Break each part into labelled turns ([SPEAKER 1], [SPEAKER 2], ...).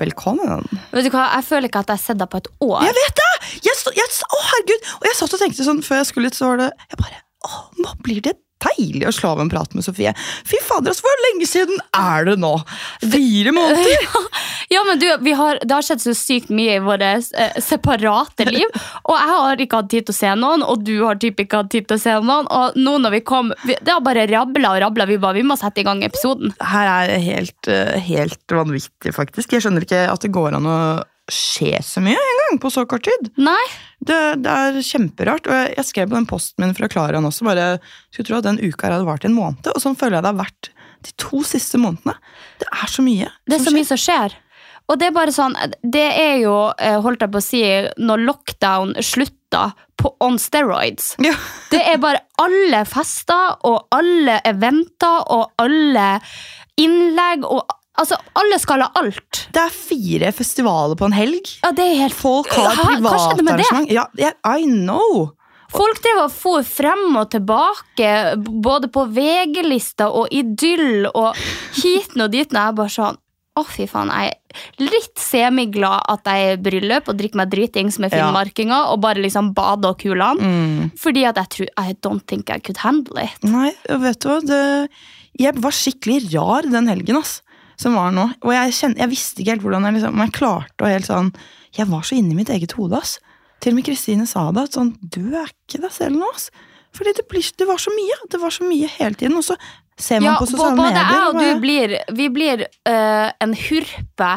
[SPEAKER 1] Velkommen.
[SPEAKER 2] Vet du hva, Jeg føler ikke at jeg har sett deg på et år.
[SPEAKER 1] Jeg vet det! Jeg, stod, jeg, å, herregud! Og jeg satt og tenkte sånn før jeg skulle ut, så var det Jeg bare Å, nå blir det deilig å slå av en prat med Sofie. Fy fader, altså, hvor lenge siden er det nå? Fire måneder?
[SPEAKER 2] Ja, men du, vi har, Det har skjedd så sykt mye i våre eh, separate liv. Og jeg har ikke hatt tid til å se noen, og du har typ ikke hatt tid til å se noen. Og nå når vi kom, vi, Det har bare rabla og rabla. Vi bare, vi må sette i gang episoden.
[SPEAKER 1] Her er helt, eh, helt vanvittig, faktisk. Jeg skjønner ikke at det går an å skje så mye engang på så kort tid.
[SPEAKER 2] Nei?
[SPEAKER 1] Det, det er kjemperart. Og jeg, jeg skrev på den posten min fra Klarian også, bare skulle tro at den uka her hadde vart i en måned. Og sånn føler jeg det har vært de to siste månedene. Det er så mye.
[SPEAKER 2] Det er så mye som skjer. Og det er bare sånn, det er jo, eh, holdt jeg på å si, når lockdown slutta på on steroids.
[SPEAKER 1] Ja.
[SPEAKER 2] Det er bare alle fester og alle eventer og alle innlegg og Altså, alle skal ha alt.
[SPEAKER 1] Det er fire festivaler på en helg.
[SPEAKER 2] Ja, det er helt
[SPEAKER 1] Folk har privatarrangement. Ja, yeah, I know!
[SPEAKER 2] Folk drev og for frem og tilbake, både på VG-lista og Idyll og hiten og diten. Jeg er bare sånn Å, fy faen. Jeg er litt semiglad at jeg er i bryllup og drikker meg dritings med
[SPEAKER 1] Ja.
[SPEAKER 2] finnmarkinger og bare liksom bader og kulene.
[SPEAKER 1] Mm.
[SPEAKER 2] Fordi at jeg tror I don't think I could handle it.
[SPEAKER 1] Nei, vet du hva? Det, jeg var skikkelig rar den helgen, ass. Som var nå. Og jeg, kjente, jeg visste ikke helt hvordan jeg liksom Men jeg klarte å helt sånn Jeg var så inni mitt eget hode, ass. Til og med Kristine sa det. At sånn Du er ikke deg selv nå, ass. Fordi det, blir, det var så mye. Det var så mye hele tiden. Og så ser man
[SPEAKER 2] Ja,
[SPEAKER 1] på sosiale
[SPEAKER 2] både
[SPEAKER 1] medier.
[SPEAKER 2] jeg og du blir, vi blir øh, en hurpe.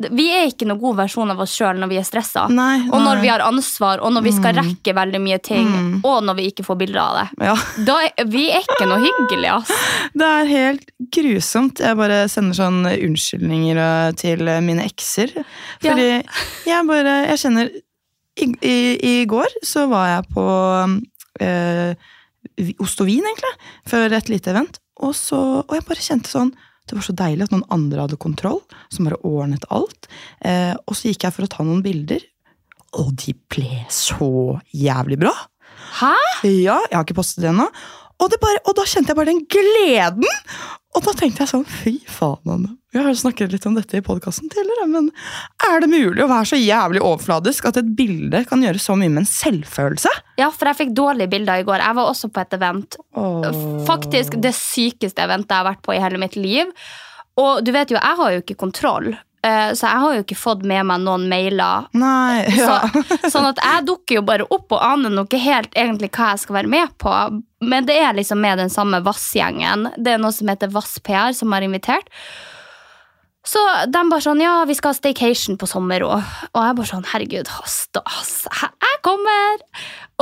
[SPEAKER 2] Vi er ikke noen god versjon av oss sjøl når vi er stressa. Og når vi har ansvar, og når vi skal
[SPEAKER 1] Mm.
[SPEAKER 2] rekke veldig mye ting,
[SPEAKER 1] Mm.
[SPEAKER 2] og når vi ikke får bilder av det.
[SPEAKER 1] Ja.
[SPEAKER 2] Er, vi er ikke noe hyggelig, ass.
[SPEAKER 1] Det er helt grusomt. Jeg bare sender sånn unnskyldninger eh, til mine ekser. Fordi jeg bare Jeg kjenner i, i, I går så var jeg på øh, Ost og vin, egentlig, før et lite event. Og, så, og jeg bare kjente sånn Det var så deilig at noen andre hadde kontroll, som bare ordnet alt. Eh, og så gikk jeg for å ta noen bilder, og de ble så jævlig bra.
[SPEAKER 2] Hæ?
[SPEAKER 1] Ja, jeg har ikke postet det ennå. Og, det bare, og da kjente jeg bare den gleden! Og da tenkte jeg sånn, fy faen, Anne. Vi har snakket litt om dette i podkasten tidligere, men er det mulig å være så jævlig overfladisk at et bilde kan gjøre så mye med en selvfølelse?
[SPEAKER 2] Ja, for jeg fikk dårlige bilder i går. Jeg var også på et event.
[SPEAKER 1] Åh.
[SPEAKER 2] Faktisk det sykeste eventet jeg har vært på i hele mitt liv. Og du vet jo, jeg har jo ikke kontroll. Eh, Så jeg har jo ikke fått med meg noen mailer
[SPEAKER 1] Nei, ja.
[SPEAKER 2] Så, sånn at jeg dukker jo bare opp og aner noe helt egentlig hva jeg skal være med på. Men det er liksom med den samme Vass-gjengen. Det er noe som heter Vass PR, som har invitert. Så de bare sånn, ja, vi skal ha staycation på sommer òg. Og jeg bare sånn, herregud, stas. Jeg kommer!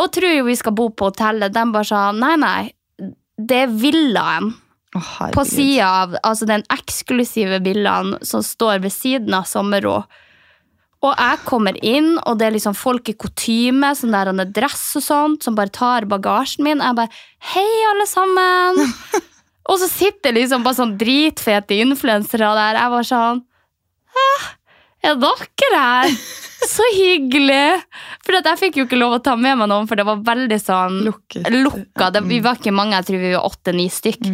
[SPEAKER 2] Og tror jo vi skal bo på hotellet. De bare sånn, nei, nei. Det er villaen
[SPEAKER 1] Å,
[SPEAKER 2] på sida av altså den eksklusive villaen som står ved siden av sommerro. Og jeg kommer inn, og det er liksom folk i kutyme, sånn der en dress og sånt, som bare tar bagasjen min. Jeg bare Hei, alle sammen! og så sitter liksom bare sånn dritfete influensere der. Jeg var sånn Er dere her? Så hyggelig! For jeg fikk jo ikke lov å ta med meg noen, for det var veldig sånn
[SPEAKER 1] Lukket.
[SPEAKER 2] lukka. Det, vi var ikke mange, jeg tror vi var åtte-ni stykk.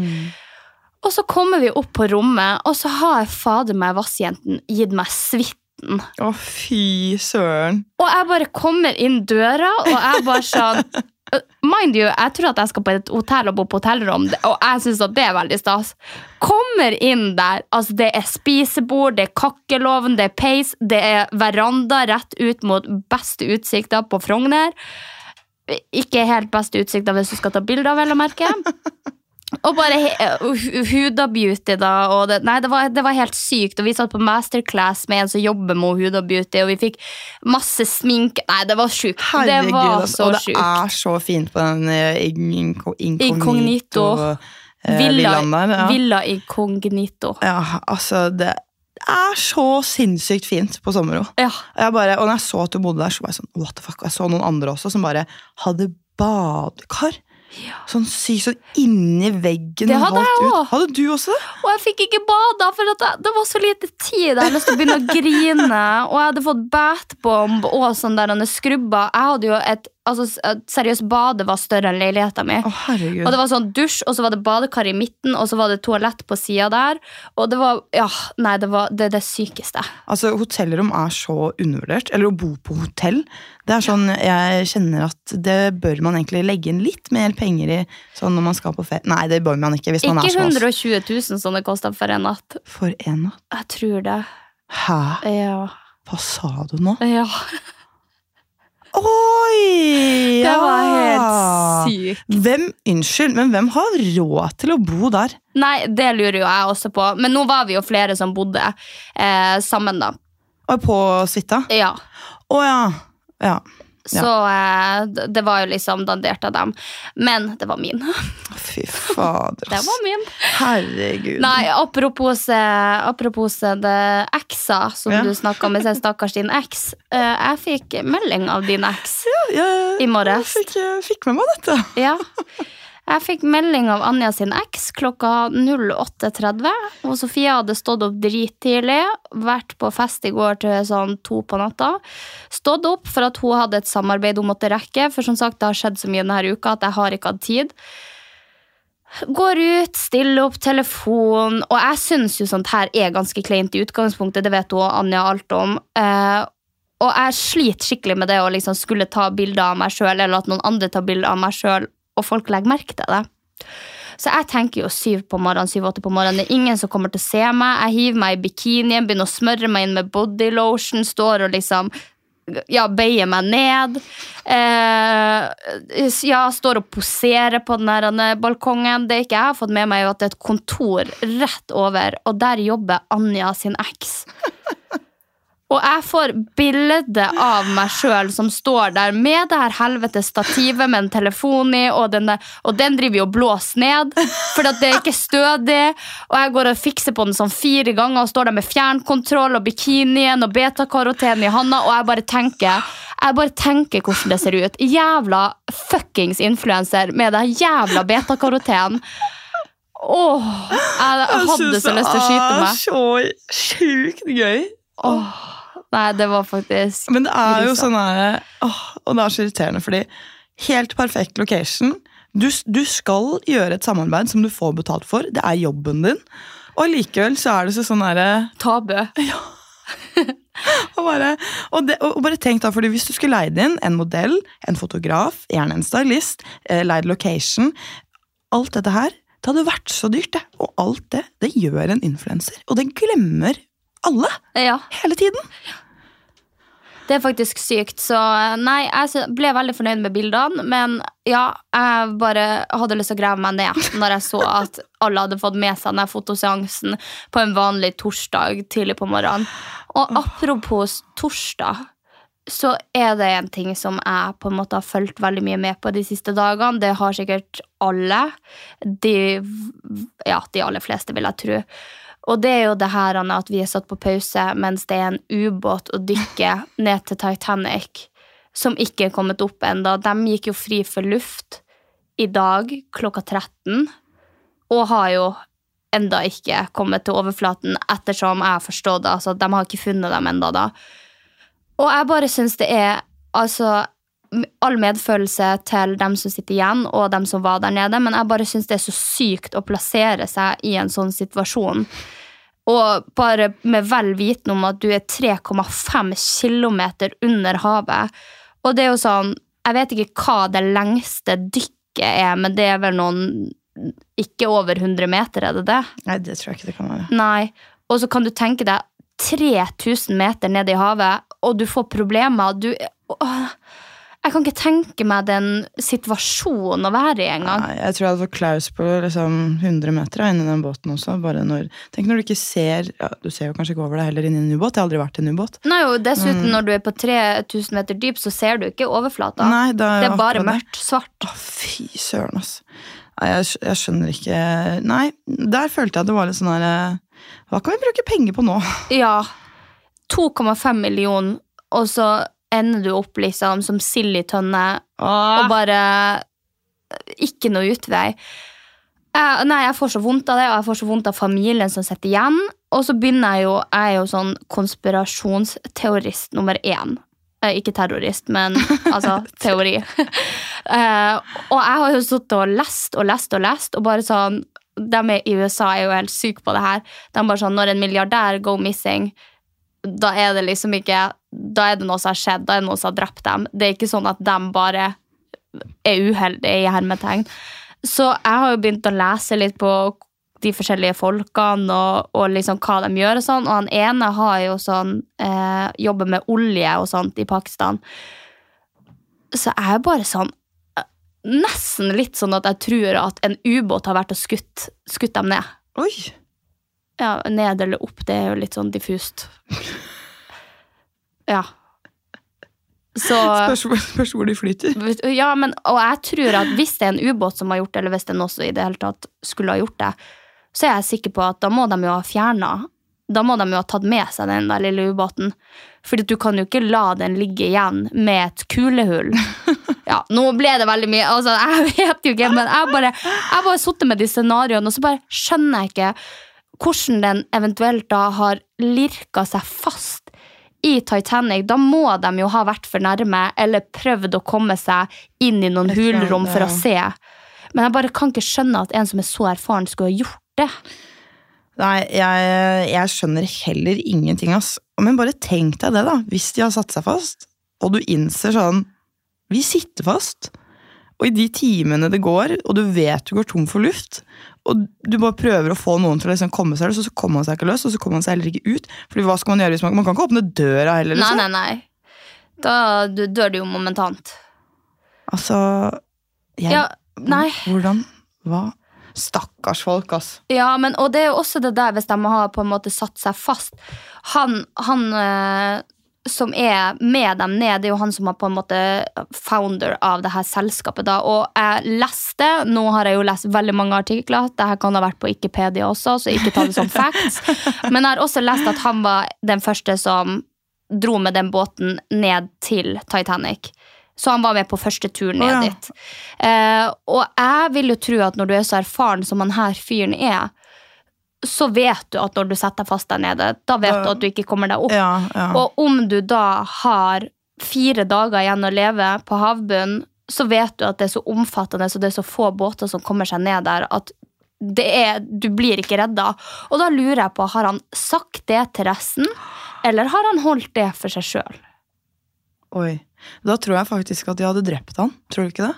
[SPEAKER 2] Og så kommer vi opp på rommet, og så har fader meg vassjenten gitt meg suiten.
[SPEAKER 1] Å, fy søren.
[SPEAKER 2] Og jeg bare kommer inn døra, og jeg bare sånn uh, Mind you, jeg tror at jeg skal på et hotell og bo på hotellrom, og jeg syns at det er veldig stas. Kommer inn der, altså det er spisebord, det er kakkelovn, det er peis, det er veranda rett ut mot beste utsikter på Frogner. Ikke helt beste utsikter hvis du skal ta bilder, vel å merke. Og bare he- uh, Huda Beauty, da. Og det, nei, det var, det var helt sykt. Og vi satt på masterclass med en som jobber med Huda Beauty, og vi fikk masse sminke. Nei, det var sjukt. Det var
[SPEAKER 1] altså,
[SPEAKER 2] så
[SPEAKER 1] og det
[SPEAKER 2] sjukt.
[SPEAKER 1] er så fint på den eh,
[SPEAKER 2] Inkognito.
[SPEAKER 1] inkognito eh,
[SPEAKER 2] Villa.
[SPEAKER 1] Ja.
[SPEAKER 2] Villa Incognito.
[SPEAKER 1] ja, altså det er så sinnssykt fint på Sommero.
[SPEAKER 2] Ja.
[SPEAKER 1] Jeg bare, og når jeg så at du bodde der, så var jeg sånn, what the fuck? Og jeg så noen andre også som bare hadde badekar. Sånn sykt sånn inni veggen.
[SPEAKER 2] Det hadde jeg òg.
[SPEAKER 1] Hadde du også det?
[SPEAKER 2] Og jeg fikk ikke bada, for det var så lite tid. Jeg hadde lyst til å begynne å grine. Og jeg hadde fått batbomb og sånn der er skrubba. Jeg hadde jo et altså, seriøst badet var større enn leiligheta mi.
[SPEAKER 1] Herregud.
[SPEAKER 2] Og det var sånn dusj, og så var det badekar i midten, og så var det toalett på sida der. Og det var Ja, nei, det var det, det sykeste.
[SPEAKER 1] Altså, Hotellrom er så undervurdert. Eller å bo på hotell. Det er sånn, Jeg kjenner at det bør man egentlig legge inn litt mer penger i sånn når man skal på ferie. Nei, det bør man ikke hvis man
[SPEAKER 2] Ikke
[SPEAKER 1] er Ikke
[SPEAKER 2] 120 000 som det kosta for en natt.
[SPEAKER 1] For en natt.
[SPEAKER 2] Jeg tror det.
[SPEAKER 1] Hæ?
[SPEAKER 2] Ja.
[SPEAKER 1] Hva sa du nå?
[SPEAKER 2] ja.
[SPEAKER 1] Oi!
[SPEAKER 2] Det var helt sykt.
[SPEAKER 1] Hvem, unnskyld, men hvem har råd til å bo der?
[SPEAKER 2] Nei, det lurer jo jeg også på. Men nå var vi jo flere som bodde eh, sammen, da.
[SPEAKER 1] Og på suita?
[SPEAKER 2] Ja.
[SPEAKER 1] Å ja. ja.
[SPEAKER 2] Så eh, det var jo liksom dandert av dem. Men det var min.
[SPEAKER 1] Fy fader.
[SPEAKER 2] Det var min.
[SPEAKER 1] Herregud.
[SPEAKER 2] Nei, apropos, eh, apropos det eksa som
[SPEAKER 1] Ja.
[SPEAKER 2] du snakka med, sin stakkars din eks. Eh, jeg fikk melding av din eks
[SPEAKER 1] jeg,
[SPEAKER 2] i morges.
[SPEAKER 1] jeg fikk, jeg fikk med meg dette.
[SPEAKER 2] Ja. Jeg fikk melding av Anja sin eks klokka 08.30. Og Sofia hadde stått opp drittidlig, vært på fest i går til sånn to på natta. Stått opp for at hun hadde et samarbeid hun måtte rekke, for som sagt, det har skjedd så mye denne uka at jeg har ikke hatt tid. Går ut, stiller opp telefon, og jeg syns jo sånt her er ganske kleint i utgangspunktet, det vet hun og Anja alt om. Eh, og jeg sliter skikkelig med det å liksom skulle ta bilder av meg sjøl, eller at noen andre tar bilder av meg sjøl, og folk legger merke til det. Så jeg tenker jo syv på morgenen, syv-åtte på morgenen. Det er ingen som kommer til å se meg. Jeg hiver meg i bikinien, begynner å smøre meg inn med body lotion, står og liksom ja, bøyer meg ned. Eh, ja, står og poserer på den der denne balkongen. Det ikke jeg har fått med meg, er at det er et kontor rett over, og der jobber Anja sin eks. Og jeg får bilde av meg sjøl som står der med det her helvete stativet med en telefon i, og den, der, og den driver jo og blåser ned, for det er ikke stødig. Og jeg går og fikser på den sånn fire ganger og står der med fjernkontroll og bikinien og betakaroten i handa, og jeg bare tenker jeg bare tenker hvordan det ser ut. Jævla fuckings influenser med den jævla betakaroten. Åh, jeg, jeg hadde så lyst til å skyte meg.
[SPEAKER 1] Det er så sjukt gøy.
[SPEAKER 2] Åh, nei, det var faktisk
[SPEAKER 1] Men det er jo sånn her åh, Og det er så irriterende, fordi helt perfekt location. Du, du skal gjøre et samarbeid som du får betalt for. Det er jobben din. Og likevel så er det så sånn herre
[SPEAKER 2] Tabu.
[SPEAKER 1] og, bare, og, det, og bare tenk da, fordi Hvis du skulle leid inn en modell, en fotograf, gjerne en stylist, eh, leid location Alt dette her, det hadde vært så dyrt, det. Og alt det, det gjør en influenser. Og det glemmer alle
[SPEAKER 2] Ja,
[SPEAKER 1] hele tiden.
[SPEAKER 2] Det er faktisk sykt. Så nei, jeg ble veldig fornøyd med bildene, men ja, jeg bare hadde lyst til å grave meg ned når jeg så at alle hadde fått med seg den fotoseansen på en vanlig torsdag tidlig på morgenen. Og apropos torsdag, så er det en ting som jeg på en måte har fulgt veldig mye med på de siste dagene. Det har sikkert alle. De, ja, de aller fleste, vil jeg tro. Og det er jo det her at vi er satt på pause mens det er en ubåt å dykke ned til Titanic, som ikke er kommet opp ennå. De gikk jo fri for luft i dag klokka 13, og har jo enda ikke kommet til overflaten, ettersom jeg har forstått det. Altså, de har ikke funnet dem enda da. Og jeg bare syns det er altså all medfølelse til dem som sitter igjen, og dem som var der nede, men jeg bare syns det er så sykt å plassere seg i en sånn situasjon. Og bare med vel viten om at du er 3,5 km under havet. Og det er jo sånn Jeg vet ikke hva det lengste dykket er, men det er vel noen Ikke over 100 meter, er det det?
[SPEAKER 1] Nei, det tror jeg ikke det kan være.
[SPEAKER 2] Nei. Og så kan du tenke deg 3000 meter ned i havet, og du får problemer. Du åh, Jeg kan ikke tenke meg den situasjonen å være i engang.
[SPEAKER 1] Jeg tror jeg hadde fått klaus på liksom 100 meter inni den båten også. Bare når, tenk når du ikke ser ja, Du ser jo kanskje ikke over deg heller inni en ubåt. Jeg har aldri vært i en ubåt.
[SPEAKER 2] Nei, og dessuten,
[SPEAKER 1] Mm.
[SPEAKER 2] når du er på 3000 meter dyp, så ser du ikke overflata.
[SPEAKER 1] Nei, det er
[SPEAKER 2] det er bare mørkt, svart.
[SPEAKER 1] Å, fy søren, ass. Nei, jeg, jeg skjønner ikke Nei, der følte jeg at det var litt sånn her eh, Hva kan vi bruke penger på nå?
[SPEAKER 2] Ja. 2,5 millioner, og så ender du opp liksom som sild i tønne, og bare ikke noe utvei. Jeg, nei, jeg får så vondt av det, og jeg får så vondt av familien som sitter igjen. Og så begynner jeg jo Jeg er jo sånn konspirasjonsteorist nummer én. Eh, ikke terrorist, men altså teori. Eh, og jeg har jo sittet og lest og lest og lest, og bare sånn De i USA er jo helt syke på det her. De bare sånn, Når en milliardær go missing, da er det liksom ikke Da er det noe som har skjedd, da er det noe som har drept dem. Det er ikke sånn at de bare er uheldige, i hermetegn. Så jeg har jo begynt å lese litt på de forskjellige folkene og, og liksom hva de gjør og sånn. Og han ene har jo sånn eh, jobber med olje og sånt i Pakistan. Så jeg er bare sånn eh, Nesten litt sånn at jeg tror at en ubåt har vært og skutt, skutt dem ned.
[SPEAKER 1] Oi!
[SPEAKER 2] Ja, ned eller opp, det er jo litt sånn diffust. Ja. Så
[SPEAKER 1] Spørs, hvor- spørs hvor de flyter.
[SPEAKER 2] Ja, men, og jeg tror at hvis det er en ubåt som har gjort det, eller hvis den også i det hele tatt skulle ha gjort det, så er jeg sikker på at da må de jo ha fjerna Da må de jo ha tatt med seg den der lille ubåten. Fordi du kan jo ikke la den ligge igjen med et kulehull. Ja, nå ble det veldig mye. Altså, jeg vet jo ikke, men jeg bare, jeg bare sittet med de scenarioene, og så bare skjønner jeg ikke hvordan den eventuelt da har lirka seg fast i Titanic. Da må de jo ha vært for nærme, eller prøvd å komme seg inn i noen hulrom for å se. Men jeg bare kan ikke skjønne at en som er så erfaren, skulle ha gjort det.
[SPEAKER 1] Nei, jeg, jeg skjønner heller ingenting, ass. Men bare tenk deg det, da. Hvis de har satt seg fast, og du innser sånn Vi sitter fast. Og i de timene det går, og du vet du går tom for luft, og du bare prøver å få noen til å liksom komme seg løs, og så kommer han seg ikke løs, og så kommer han seg heller ikke ut. Fordi hva skal man gjøre hvis man Man kan ikke åpne døra heller,
[SPEAKER 2] Nei,
[SPEAKER 1] liksom.
[SPEAKER 2] nei, nei. Da du- dør du jo momentant.
[SPEAKER 1] Altså jeg,
[SPEAKER 2] Ja, nei.
[SPEAKER 1] Hvordan? Hva? Stakkars folk, ass.
[SPEAKER 2] Ja, men, og det er jo også det der hvis de har på en måte satt seg fast. Han, han eh, som er med dem ned, det er jo han som er på en måte founder av det her selskapet. da, Og jeg leste, nå har jeg jo lest veldig mange artikler, det her kan ha vært på Wikipedia også, så ikke ta det som facts. Men jeg har også lest at han var den første som dro med den båten ned til Titanic. Så han var med på første tur ned
[SPEAKER 1] Å, ja.
[SPEAKER 2] dit. Eh, og jeg vil jo tro at når du er så erfaren som han her fyren er, så vet du at når du setter deg fast der nede, da vet du at du ikke kommer deg opp.
[SPEAKER 1] Ja, ja.
[SPEAKER 2] Og om du da har fire dager igjen å leve på havbunnen, så vet du at det er så omfattende og det er så få båter som kommer seg ned der, at det er, du blir ikke redda. Og da lurer jeg på, har han sagt det til resten, eller har han holdt det for seg sjøl?
[SPEAKER 1] Oi. Da tror jeg faktisk at de hadde drept han. Tror du ikke det?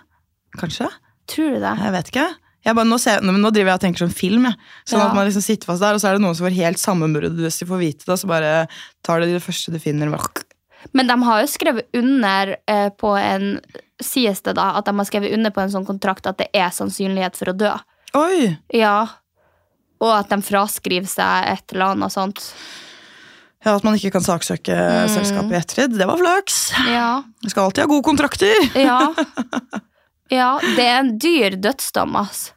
[SPEAKER 1] Kanskje?
[SPEAKER 2] Tror du det?
[SPEAKER 1] Jeg vet ikke. Jeg bare, nå, ser, nå, driver jeg og tenker sånn film. Jeg. Sånn
[SPEAKER 2] Ja.
[SPEAKER 1] at man liksom sitter fast der, og så er det noen som får helt sammenbruddet hvis de får vite det. Så bare tar de det første de finner. Bare.
[SPEAKER 2] Men de har jo skrevet under eh, på en Sies det da at de har skrevet under på en sånn kontrakt at det er sannsynlighet for å dø?
[SPEAKER 1] Oi!
[SPEAKER 2] Ja. Og at de fraskriver seg et eller annet sånt.
[SPEAKER 1] Ja, At man ikke kan saksøke selskapet i ettertid. Det var flaks!
[SPEAKER 2] Ja.
[SPEAKER 1] Vi skal alltid ha gode kontrakter!
[SPEAKER 2] Ja. ja det er en dyr dødsdom, ass.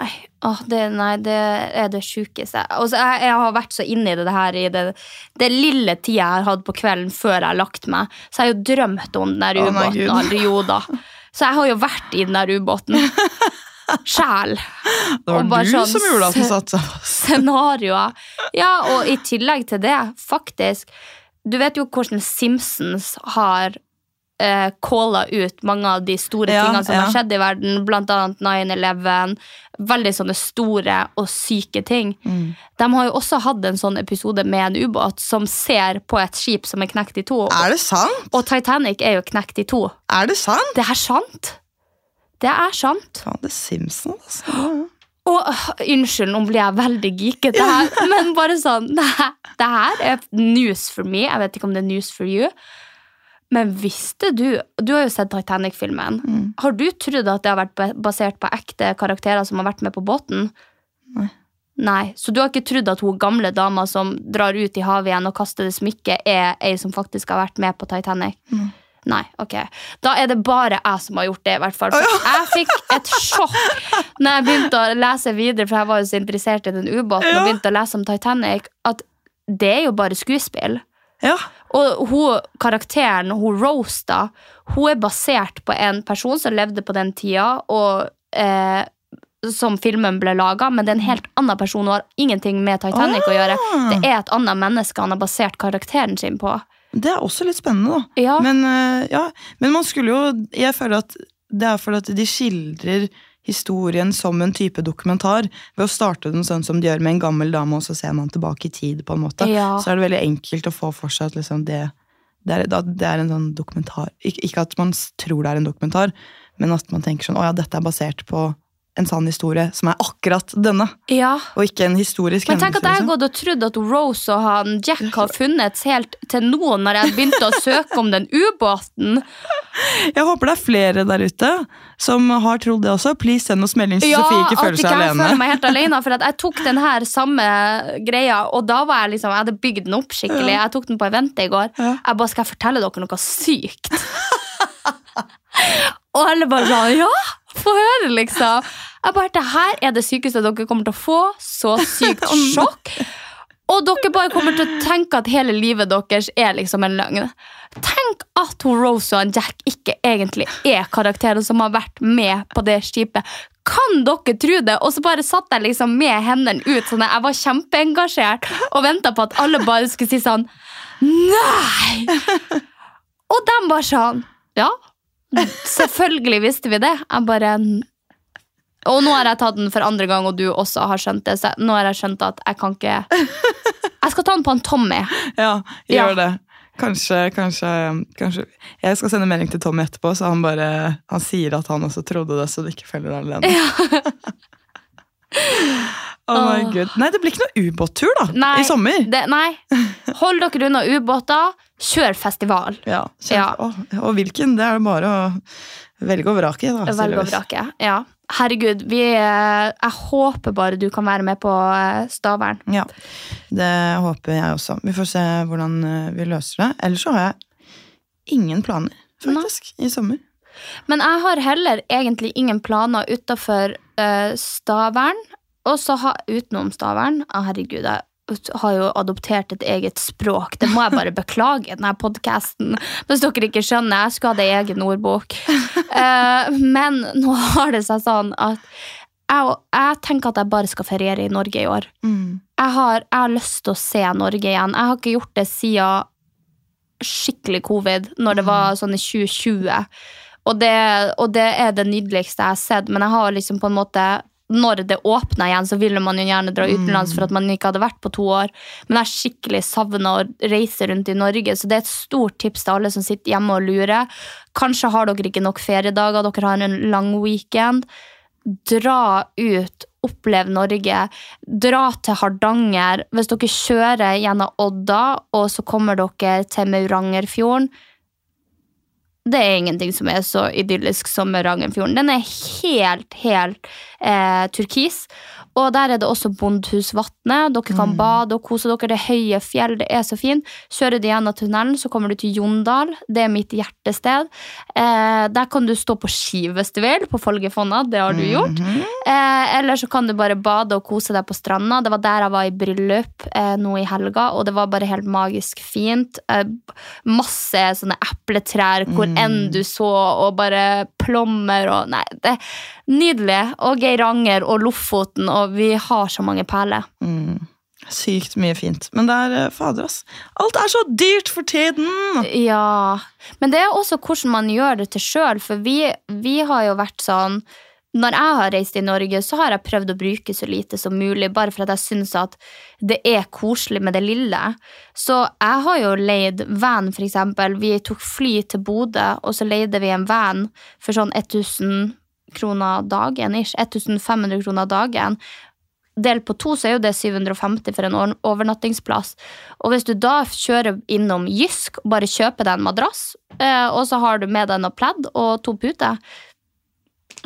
[SPEAKER 2] Nei, åh, det, nei, det er det sjukeste. Altså, jeg, jeg har vært så inne i det her i det, det lille tida jeg har hatt på kvelden før jeg har lagt meg. Så jeg har jo drømt om den der ubåten. Oh, jo da. Så jeg har jo vært i den der ubåten. Sjæl.
[SPEAKER 1] Det var du
[SPEAKER 2] sånn
[SPEAKER 1] som gjorde at
[SPEAKER 2] du
[SPEAKER 1] satte seg fast.
[SPEAKER 2] Scenarioer. Ja, og i tillegg til det, faktisk Du vet jo hvordan Simpsons har uh, calla ut mange av de store
[SPEAKER 1] Ja,
[SPEAKER 2] tingene som
[SPEAKER 1] ja.
[SPEAKER 2] har skjedd i verden, blant annet 9-11. Veldig sånne store og syke ting.
[SPEAKER 1] Mm.
[SPEAKER 2] De har jo også hatt en sånn episode med en ubåt som ser på et skip som er knekt i to.
[SPEAKER 1] Er det sant?
[SPEAKER 2] Og Titanic er jo knekt i to.
[SPEAKER 1] Er det sant?
[SPEAKER 2] Det er sant. Det er sant.
[SPEAKER 1] Faen, det er Simpsons, altså.
[SPEAKER 2] Og øh, unnskyld, nå blir jeg veldig geekete her, men bare sånn det her, det her er news for me. Jeg vet ikke om det er news for you. Men visste du Du har jo sett Titanic-filmen.
[SPEAKER 1] Mm.
[SPEAKER 2] Har du trodd at det har vært basert på ekte karakterer som har vært med på båten?
[SPEAKER 1] Nei.
[SPEAKER 2] Nei, Så du har ikke trodd at hun gamle dama som drar ut i havet igjen og kaster det smykket, er ei som faktisk har vært med på Titanic?
[SPEAKER 1] Mm.
[SPEAKER 2] Nei, ok. Da er det bare jeg som har gjort det, i hvert fall. For jeg fikk et sjokk når jeg begynte å lese videre, for jeg var jo så interessert i den ubåten, og begynte å lese om Titanic, at det er jo bare skuespill.
[SPEAKER 1] Ja.
[SPEAKER 2] Og hun, karakteren, hun Rosta, hun er basert på en person som levde på den tida, og eh, som filmen ble laga, men det er en helt annen person. Hun har ingenting med Titanic å gjøre. Det er et annet menneske han har basert karakteren sin på.
[SPEAKER 1] Det er også litt spennende, da.
[SPEAKER 2] Ja.
[SPEAKER 1] Men, eh, ja, men man skulle jo Jeg føler at det er fordi at de skildrer historien som en type dokumentar. Ved å starte den sånn som de gjør med en gammel dame, og så ser man tilbake i tid. på en måte.
[SPEAKER 2] Ja.
[SPEAKER 1] Så er det veldig enkelt å få for seg at liksom det, det, er, det er en sånn dokumentar. Ikke at man tror det er en dokumentar, men at man tenker sånn å ja, dette er basert på en sann historie som er akkurat denne,
[SPEAKER 2] Ja.
[SPEAKER 1] og ikke en historisk
[SPEAKER 2] Men tenk at jeg har
[SPEAKER 1] liksom.
[SPEAKER 2] gått og trodd at Rose og han Jack har funnet helt til nå, når jeg begynte å søke om den ubåten.
[SPEAKER 1] Jeg håper det er flere der ute som har trodd det også. Please send oss melding så
[SPEAKER 2] Ja,
[SPEAKER 1] Sofie ikke
[SPEAKER 2] at
[SPEAKER 1] føler
[SPEAKER 2] ikke
[SPEAKER 1] seg
[SPEAKER 2] jeg
[SPEAKER 1] alene.
[SPEAKER 2] føler meg helt alene. For at jeg tok den her samme greia, og da var jeg liksom Jeg hadde bygd den opp skikkelig. Jeg tok den på eventet i går.
[SPEAKER 1] Ja.
[SPEAKER 2] Jeg bare Skal jeg fortelle dere noe sykt? og alle bare sånn Ja, få høre, liksom. Jeg bare Det her er det sykeste dere kommer til å få. Så sykt sjokk. Og dere bare kommer til å tenke at hele livet deres er liksom en løgn. Tenk at hun Rose og Jack ikke egentlig er karakterer som har vært med på det skipet. Kan dere tro det? Og så bare satt jeg liksom med hendene ut. Sånn at jeg var kjempeengasjert og venta på at alle bare skulle si sånn Nei! Og de bare sånn Ja, selvfølgelig visste vi det. Jeg bare Og nå har jeg tatt den for andre gang, og du også har skjønt det. Så nå har jeg skjønt at jeg kan ikke Jeg skal ta den på en Tommy.
[SPEAKER 1] Ja,
[SPEAKER 2] Ja.
[SPEAKER 1] gjør det. Kanskje, kanskje, kanskje Jeg skal sende melding til Tommy etterpå, så han bare Han sier at han også trodde det, så du ikke føler deg alene. oh my god. Nei, det blir ikke noe ubåttur, da.
[SPEAKER 2] Nei,
[SPEAKER 1] I sommer.
[SPEAKER 2] Det, nei. Hold dere unna ubåter. Kjør festival.
[SPEAKER 1] Ja, kjør.
[SPEAKER 2] Ja.
[SPEAKER 1] Og, og hvilken? Det er det bare å velge og vrake. Da,
[SPEAKER 2] Velge og vrake. Ja. Herregud, vi, eh, jeg håper bare du kan være med på eh, Stavern.
[SPEAKER 1] Ja, det håper jeg også. Vi får se hvordan eh, vi løser det. Ellers så har jeg ingen planer, faktisk, i sommer.
[SPEAKER 2] Men jeg har heller egentlig ingen planer utafor uh, Stavern. Og så ha, utenom Stavern Å, Herregud, jeg har jo adoptert et eget språk. Det må jeg bare beklage, denne podkasten. Hvis dere ikke skjønner. Jeg skulle hatt ei egen ordbok. Eh, men nå har det seg sånn at jeg, jeg tenker at jeg bare skal feriere i Norge i år. Jeg har, jeg har lyst til å se Norge igjen. Jeg har ikke gjort det siden skikkelig covid, når det var sånn i 2020. Og det, og det er det nydeligste jeg har sett, men jeg har liksom på en måte når det åpna igjen, så ville man jo gjerne dra utenlands for at man ikke hadde vært på to år. Men jeg har skikkelig savna å reise rundt i Norge, så det er et stort tips til alle som sitter hjemme og lurer. Kanskje har dere ikke nok feriedager, dere har en lang weekend. Dra ut, opplev Norge. Dra til Hardanger. Hvis dere kjører gjennom Odda, og så kommer dere til Maurangerfjorden det er ingenting som er så idyllisk som Rangenfjorden. Den er helt, helt eh, turkis. Og der er det også Bondhusvatnet. Dere kan bade og kose dere. Det er høye fjell, det er så fint. Kjører du gjennom tunnelen, så kommer du til Jondal. Det er mitt hjertested. Eh, der kan du stå på ski hvis du vil, på Folgefonna. Det har du gjort. Eh, eller så kan du bare bade og kose deg på stranda. Det var der jeg var i bryllup eh, nå i helga, og det var bare helt magisk fint. Eh, masse sånne epletrær hvor enn du så, og bare plommer og Nei, det er nydelig. Og Geiranger og Lofoten, og vi har så mange perler.
[SPEAKER 1] Mm. Sykt mye fint. Men det er eh, fader, ass. Alt er så dyrt for tiden!
[SPEAKER 2] Ja, men det er også hvordan man gjør det til sjøl, for vi, vi har jo vært sånn Når jeg har reist i Norge, så har jeg prøvd å bruke så lite som mulig, bare for at jeg syns at det er koselig med det lille. Så jeg har jo leid van, for eksempel. Vi tok fly til Bodø, og så leide vi en van for sånn 1000 kroner dagen, ish. 1500 kroner dagen. Delt på to så er jo det 750 for en overnattingsplass. Og hvis du da kjører innom Jysk og bare kjøper deg en madrass, eh, og så har du med deg noe pledd og to puter,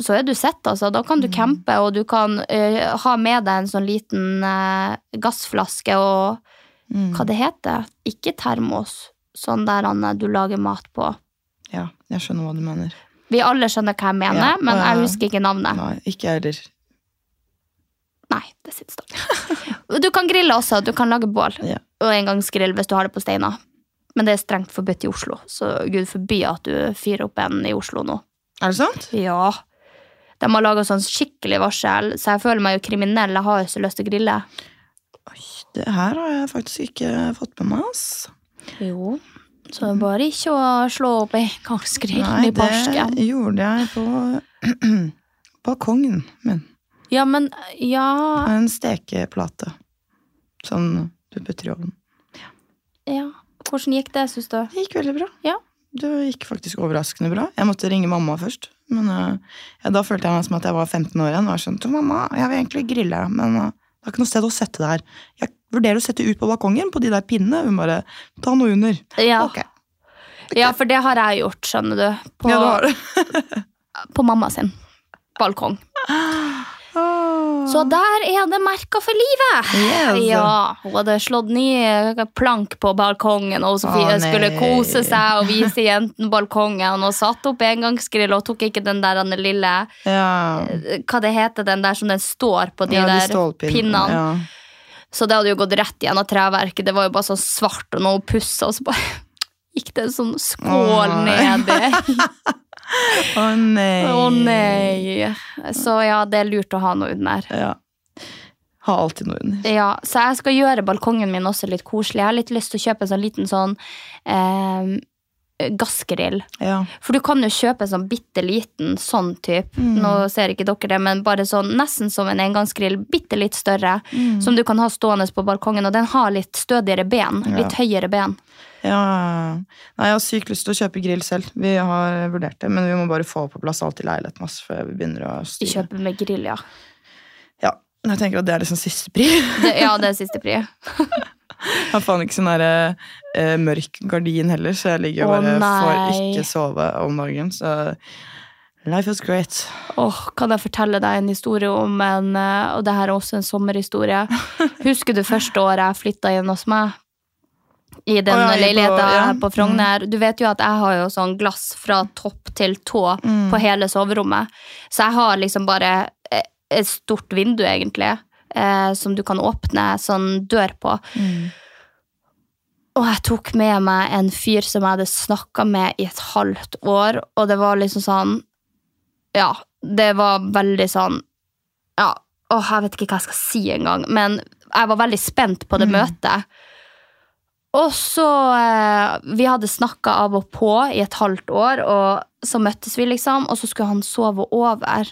[SPEAKER 2] så er du sett, altså. Da kan du campe, og du kan uh, ha med deg en sånn liten uh, gassflaske og hva det heter. Ikke termos. Sånn der Anne, du lager mat på.
[SPEAKER 1] Ja, jeg skjønner hva du mener.
[SPEAKER 2] Vi alle skjønner hva jeg mener,
[SPEAKER 1] Ja,
[SPEAKER 2] men jeg husker ikke navnet.
[SPEAKER 1] Nei, ikke jeg heller.
[SPEAKER 2] Nei, det sitter stille. Du kan grille også. Du kan lage bål.
[SPEAKER 1] Ja.
[SPEAKER 2] Og engangsgrill hvis du har det på steiner. Men det er strengt forbudt i Oslo, så gud forby at du fyrer opp en i Oslo nå.
[SPEAKER 1] Er det sant?
[SPEAKER 2] Ja. De har laga sånn skikkelig varsel, så jeg føler meg jo kriminell. Jeg har jo så lyst til å grille.
[SPEAKER 1] Oi, Det her har jeg faktisk ikke fått med meg, ass.
[SPEAKER 2] Jo. Så det er bare ikke å slå opp i
[SPEAKER 1] Nei,
[SPEAKER 2] i barsken.
[SPEAKER 1] det gjorde jeg på balkongen min.
[SPEAKER 2] Ja, men Ja.
[SPEAKER 1] En stekeplate. Sånn du putter i ovnen.
[SPEAKER 2] ja. Hvordan gikk det, syns du?
[SPEAKER 1] Det gikk veldig bra.
[SPEAKER 2] Ja.
[SPEAKER 1] Det gikk faktisk overraskende bra. Jeg måtte ringe mamma først. Men uh, ja, Da følte jeg meg som at jeg var 15 år igjen. Og jeg skjønte, mamma, jeg vil egentlig grille, men uh, det er ikke noe sted å sette det her. Jeg vurderer å sette ut på balkongen på de der pinnene. Hun bare ta noe under.
[SPEAKER 2] Ja.
[SPEAKER 1] Ok.
[SPEAKER 2] ja, for det har jeg gjort, skjønner du. På,
[SPEAKER 1] Ja, du har det.
[SPEAKER 2] på mamma sin balkong. Så der er det merka for livet!
[SPEAKER 1] Yes.
[SPEAKER 2] Ja, Hun hadde slått ny plank på balkongen, og Sofie
[SPEAKER 1] ah,
[SPEAKER 2] skulle kose seg og vise jenten balkongen. Og satte opp engangsgrill og tok ikke den der den lille
[SPEAKER 1] Ja.
[SPEAKER 2] Hva det heter den der som den står på de
[SPEAKER 1] ja,
[SPEAKER 2] der
[SPEAKER 1] de
[SPEAKER 2] pinnene.
[SPEAKER 1] Ja.
[SPEAKER 2] Så det hadde jo gått rett gjennom treverket. Det var jo bare sånn svart, og noe puss, og så bare gikk det en sånn skål
[SPEAKER 1] oh.
[SPEAKER 2] nedi.
[SPEAKER 1] Å nei.
[SPEAKER 2] Å nei. Så ja, det er lurt å ha noe under.
[SPEAKER 1] Ja. Ha alltid noe under.
[SPEAKER 2] Ja, så jeg skal gjøre balkongen min også litt koselig. Jeg har litt lyst til å kjøpe en sånn liten sånn eh, gassgrill.
[SPEAKER 1] Ja.
[SPEAKER 2] For du kan jo kjøpe en sånn bitte liten sånn type.
[SPEAKER 1] Mm.
[SPEAKER 2] Nå ser ikke dere det, men bare sånn nesten som en engangsgrill. Bitte litt større.
[SPEAKER 1] Mm.
[SPEAKER 2] Som du kan ha stående på balkongen. Og den har litt stødigere ben.
[SPEAKER 1] Ja.
[SPEAKER 2] Litt høyere ben.
[SPEAKER 1] ja. Nei, jeg har sykt lyst til å kjøpe grill selv. Vi har vurdert det, men vi må bare få på plass alt i leiligheten vår før vi begynner å styre.
[SPEAKER 2] kjøper med grill, ja.
[SPEAKER 1] Ja, jeg tenker at det er liksom siste pri.
[SPEAKER 2] Det, ja, det er siste pri.
[SPEAKER 1] Jeg har faen ikke sånn der, eh, mørk gardin heller, så jeg ligger og
[SPEAKER 2] Å,
[SPEAKER 1] bare får
[SPEAKER 2] nei.
[SPEAKER 1] ikke sove om dagen. Så life is great.
[SPEAKER 2] Åh, kan jeg fortelle deg en historie om en eh, Og det her er også en sommerhistorie. Husker du første året jeg flytta inn hos meg? I den
[SPEAKER 1] Å, ja, i på-
[SPEAKER 2] leiligheta
[SPEAKER 1] ja.
[SPEAKER 2] her på Frogner. Du vet jo at jeg har jo sånn glass fra topp til tå
[SPEAKER 1] Mm.
[SPEAKER 2] på hele soverommet. Så jeg har liksom bare eh, et stort vindu, egentlig, eh, som du kan åpne sånn dør på.
[SPEAKER 1] Mm.
[SPEAKER 2] Og jeg tok med meg en fyr som jeg hadde snakka med i et halvt år, og det var liksom sånn Ja, det var veldig sånn Ja, åh, jeg vet ikke hva jeg skal si engang, men jeg var veldig spent på det møtet. Og så eh, Vi hadde snakka av og på i et halvt år, og så møttes vi, liksom, og så skulle han sove over.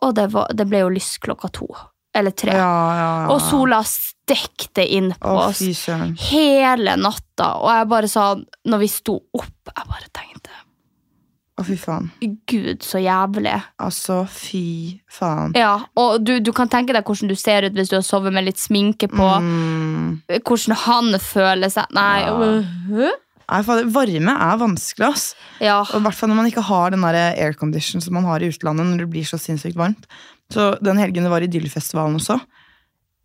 [SPEAKER 2] Og det, var, det ble jo lyst klokka to. Eller tre.
[SPEAKER 1] Ja, ja, ja.
[SPEAKER 2] Og sola stekte inn på
[SPEAKER 1] Å,
[SPEAKER 2] oss hele natta. Og jeg bare sa, når vi sto opp, jeg bare tenkte
[SPEAKER 1] Å, fy faen.
[SPEAKER 2] Gud, så jævlig.
[SPEAKER 1] Altså, fy faen.
[SPEAKER 2] Ja, Og du, du kan tenke deg hvordan du ser ut hvis du har sovet med litt sminke på.
[SPEAKER 1] Mm.
[SPEAKER 2] Hvordan han føler seg. Nei,
[SPEAKER 1] Ja.
[SPEAKER 2] Uh
[SPEAKER 1] Nei, faen, varme er vanskelig, ass.
[SPEAKER 2] ja.
[SPEAKER 1] Og i hvert fall når man ikke har den aircondition som man har i utlandet når det blir så sinnssykt varmt. Så den helgen det var Idyllfestivalen også,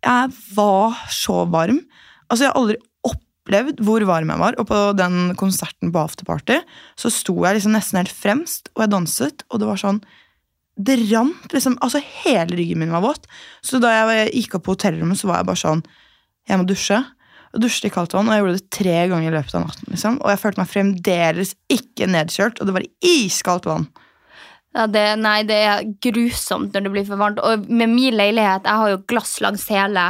[SPEAKER 1] jeg var så varm. Altså, jeg har aldri opplevd hvor varm jeg var. Og på den konserten på afterparty så sto jeg liksom nesten helt fremst, og jeg danset, og det var sånn Det rant liksom Altså, hele ryggen min var våt. Så da jeg gikk opp på hotellrommet, så var jeg bare sånn Jeg må dusje. Og dusjet i kaldt vann, og jeg gjorde det tre ganger i løpet av natten. liksom. Og jeg følte meg fremdeles ikke nedkjølt, og det var iskaldt vann.
[SPEAKER 2] Ja, det, nei, det er grusomt når det blir for varmt. Og med min leilighet, jeg har jo glass langs hele.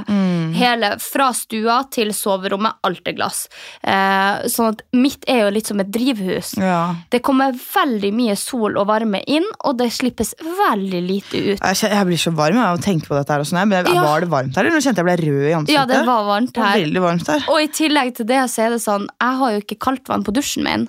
[SPEAKER 2] hele fra stua til soverommet, alt er glass. Eh, sånn at mitt er jo litt som et drivhus.
[SPEAKER 1] Ja.
[SPEAKER 2] Det kommer veldig mye sol og varme inn, og det slippes veldig lite ut.
[SPEAKER 1] Jeg, jeg blir så varm av å tenke på dette. her sånn. Men
[SPEAKER 2] Ja.
[SPEAKER 1] Var det varmt her, eller kjente jeg ble rød i ansiktet?
[SPEAKER 2] Ja, det var varmt
[SPEAKER 1] Det var varmt her.
[SPEAKER 2] Og i tillegg til det så er det sånn, jeg har jo ikke kaldt vann på dusjen min.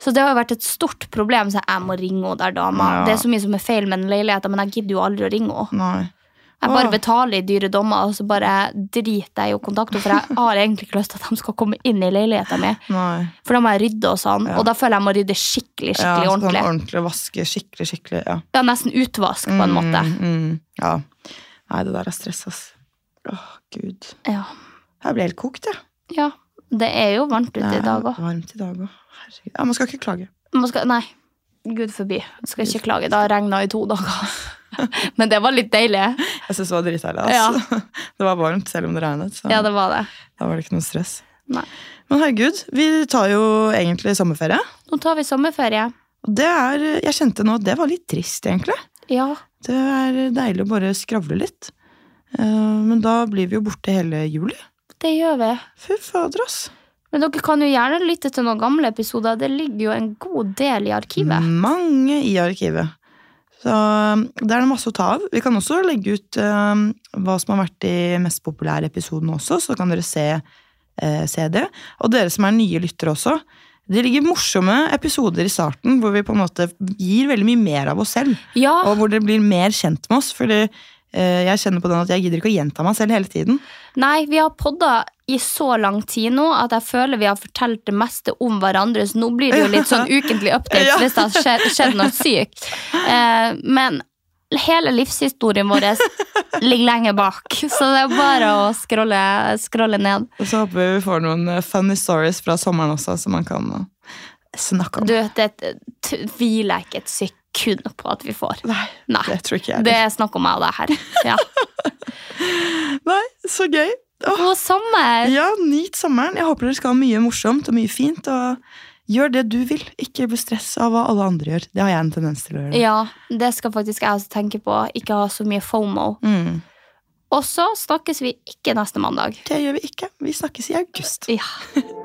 [SPEAKER 2] Så det har jo vært et stort problem, så jeg må ringe henne der dama.
[SPEAKER 1] Ja.
[SPEAKER 2] Det er så mye som er feil med den leiligheten, men jeg gidder jo aldri å ringe henne. Jeg bare betaler i dyre dommer, og så bare driter jeg i å kontakte henne, for jeg har egentlig ikke lyst til at de skal komme inn i leiligheten min.
[SPEAKER 1] Nei.
[SPEAKER 2] For da må jeg rydde og sånn,
[SPEAKER 1] Ja.
[SPEAKER 2] og da føler jeg må rydde skikkelig,
[SPEAKER 1] Ja,
[SPEAKER 2] skikkelig
[SPEAKER 1] sånn
[SPEAKER 2] ordentlig.
[SPEAKER 1] ordentlig vaske skikkelig, skikkelig. Ja.
[SPEAKER 2] Ja, nesten utvask på en måte.
[SPEAKER 1] Mm, mm, ja. Nei, det der er stress, ass. Åh, gud.
[SPEAKER 2] Ja.
[SPEAKER 1] Jeg ble helt kokt, jeg.
[SPEAKER 2] ja. Det er jo varmt ute i dag òg.
[SPEAKER 1] varmt i dag òg. Herregud. Ja, man skal ikke klage.
[SPEAKER 2] Nei, gud forbi. Man skal ikke klage. Det har regna i to dager. Men det var litt deilig.
[SPEAKER 1] Jeg syns det var dritdeilig. ass. Det var varmt selv om det regnet. Så
[SPEAKER 2] Ja, det var det.
[SPEAKER 1] da var det ikke noe stress.
[SPEAKER 2] Nei.
[SPEAKER 1] Men herregud, vi tar jo egentlig sommerferie.
[SPEAKER 2] Nå tar vi sommerferie.
[SPEAKER 1] Og det er, jeg kjente nå at det var litt trist, egentlig.
[SPEAKER 2] Ja.
[SPEAKER 1] Det er deilig å bare skravle litt. Eh, Men da blir vi jo borte hele juli.
[SPEAKER 2] Det gjør vi.
[SPEAKER 1] Fy fader, ass.
[SPEAKER 2] Men dere kan jo gjerne lytte til noen gamle episoder. Det ligger jo en god del i arkivet.
[SPEAKER 1] Mange i arkivet. Så um, det er det masse å ta av. Vi kan også legge ut uh, hva som har vært de mest populære episodene også, så kan dere se, uh, se det. Og dere som er nye lyttere også. Det ligger morsomme episoder i starten hvor vi på en måte gir veldig mye mer av oss selv.
[SPEAKER 2] Ja,
[SPEAKER 1] Og hvor dere blir mer kjent med oss. Fordi jeg kjenner på den at jeg gidder ikke å gjenta meg selv hele tiden.
[SPEAKER 2] Nei, vi har podda i så lang tid nå at jeg føler vi har fortalt det meste om hverandre, så nå blir det jo litt sånn ukentlig updates
[SPEAKER 1] Ja.
[SPEAKER 2] hvis det har skjedd, skjedd noe sykt. Eh, men hele livshistorien vår ligger lenger bak, så det er bare å scrolle, scrolle ned.
[SPEAKER 1] Og så håper vi vi får noen eh, funny stories fra sommeren også, som man kan snakke om.
[SPEAKER 2] Du, det tviler jeg ikke et sekund på at vi får.
[SPEAKER 1] Nei,
[SPEAKER 2] Nei,
[SPEAKER 1] det tror ikke jeg.
[SPEAKER 2] det er snakk om meg og deg her. Ja.
[SPEAKER 1] Nei, så gøy. Åh,
[SPEAKER 2] God sommer!
[SPEAKER 1] ja, nyt sommeren. Jeg håper dere skal ha mye morsomt og mye fint. Og gjør det du vil. Ikke bli stress av hva alle andre gjør. Det har jeg en tendens til å gjøre.
[SPEAKER 2] Ja, det skal faktisk jeg også tenke på. Ikke ha så mye FOMO.
[SPEAKER 1] Mm.
[SPEAKER 2] Og så snakkes vi ikke neste mandag.
[SPEAKER 1] Det gjør vi ikke. Vi snakkes i august.
[SPEAKER 2] Ja.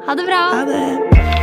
[SPEAKER 2] Ha det bra!
[SPEAKER 1] Ha det.